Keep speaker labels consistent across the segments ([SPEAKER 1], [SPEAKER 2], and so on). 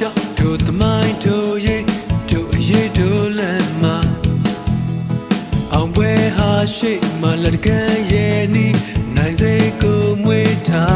[SPEAKER 1] ရှော့ထိုသမိုင်းထိုရေးထိုအရေးထိုလမ်းမှာအောင်ပွဲဟာရှိမှလက်ကန်ရဲ့နီနိုင်စေကိုမွေးထား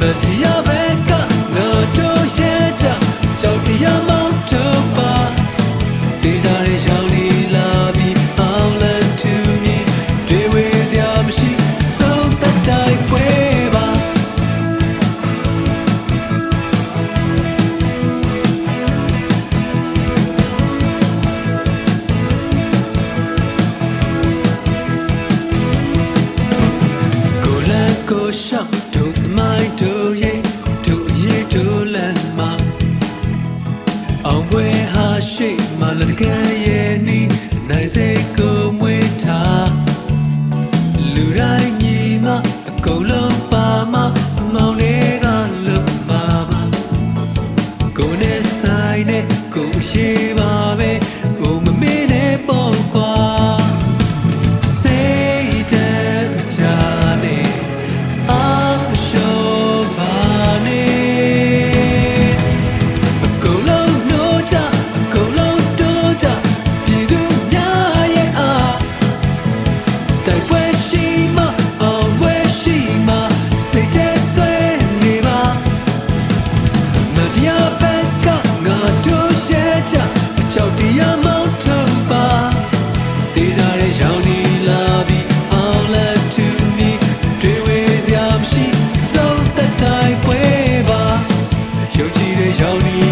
[SPEAKER 1] But the နိုင်စေကိုမွေးထားလူတိုင်းညီမအကုန်လုံး 叫你。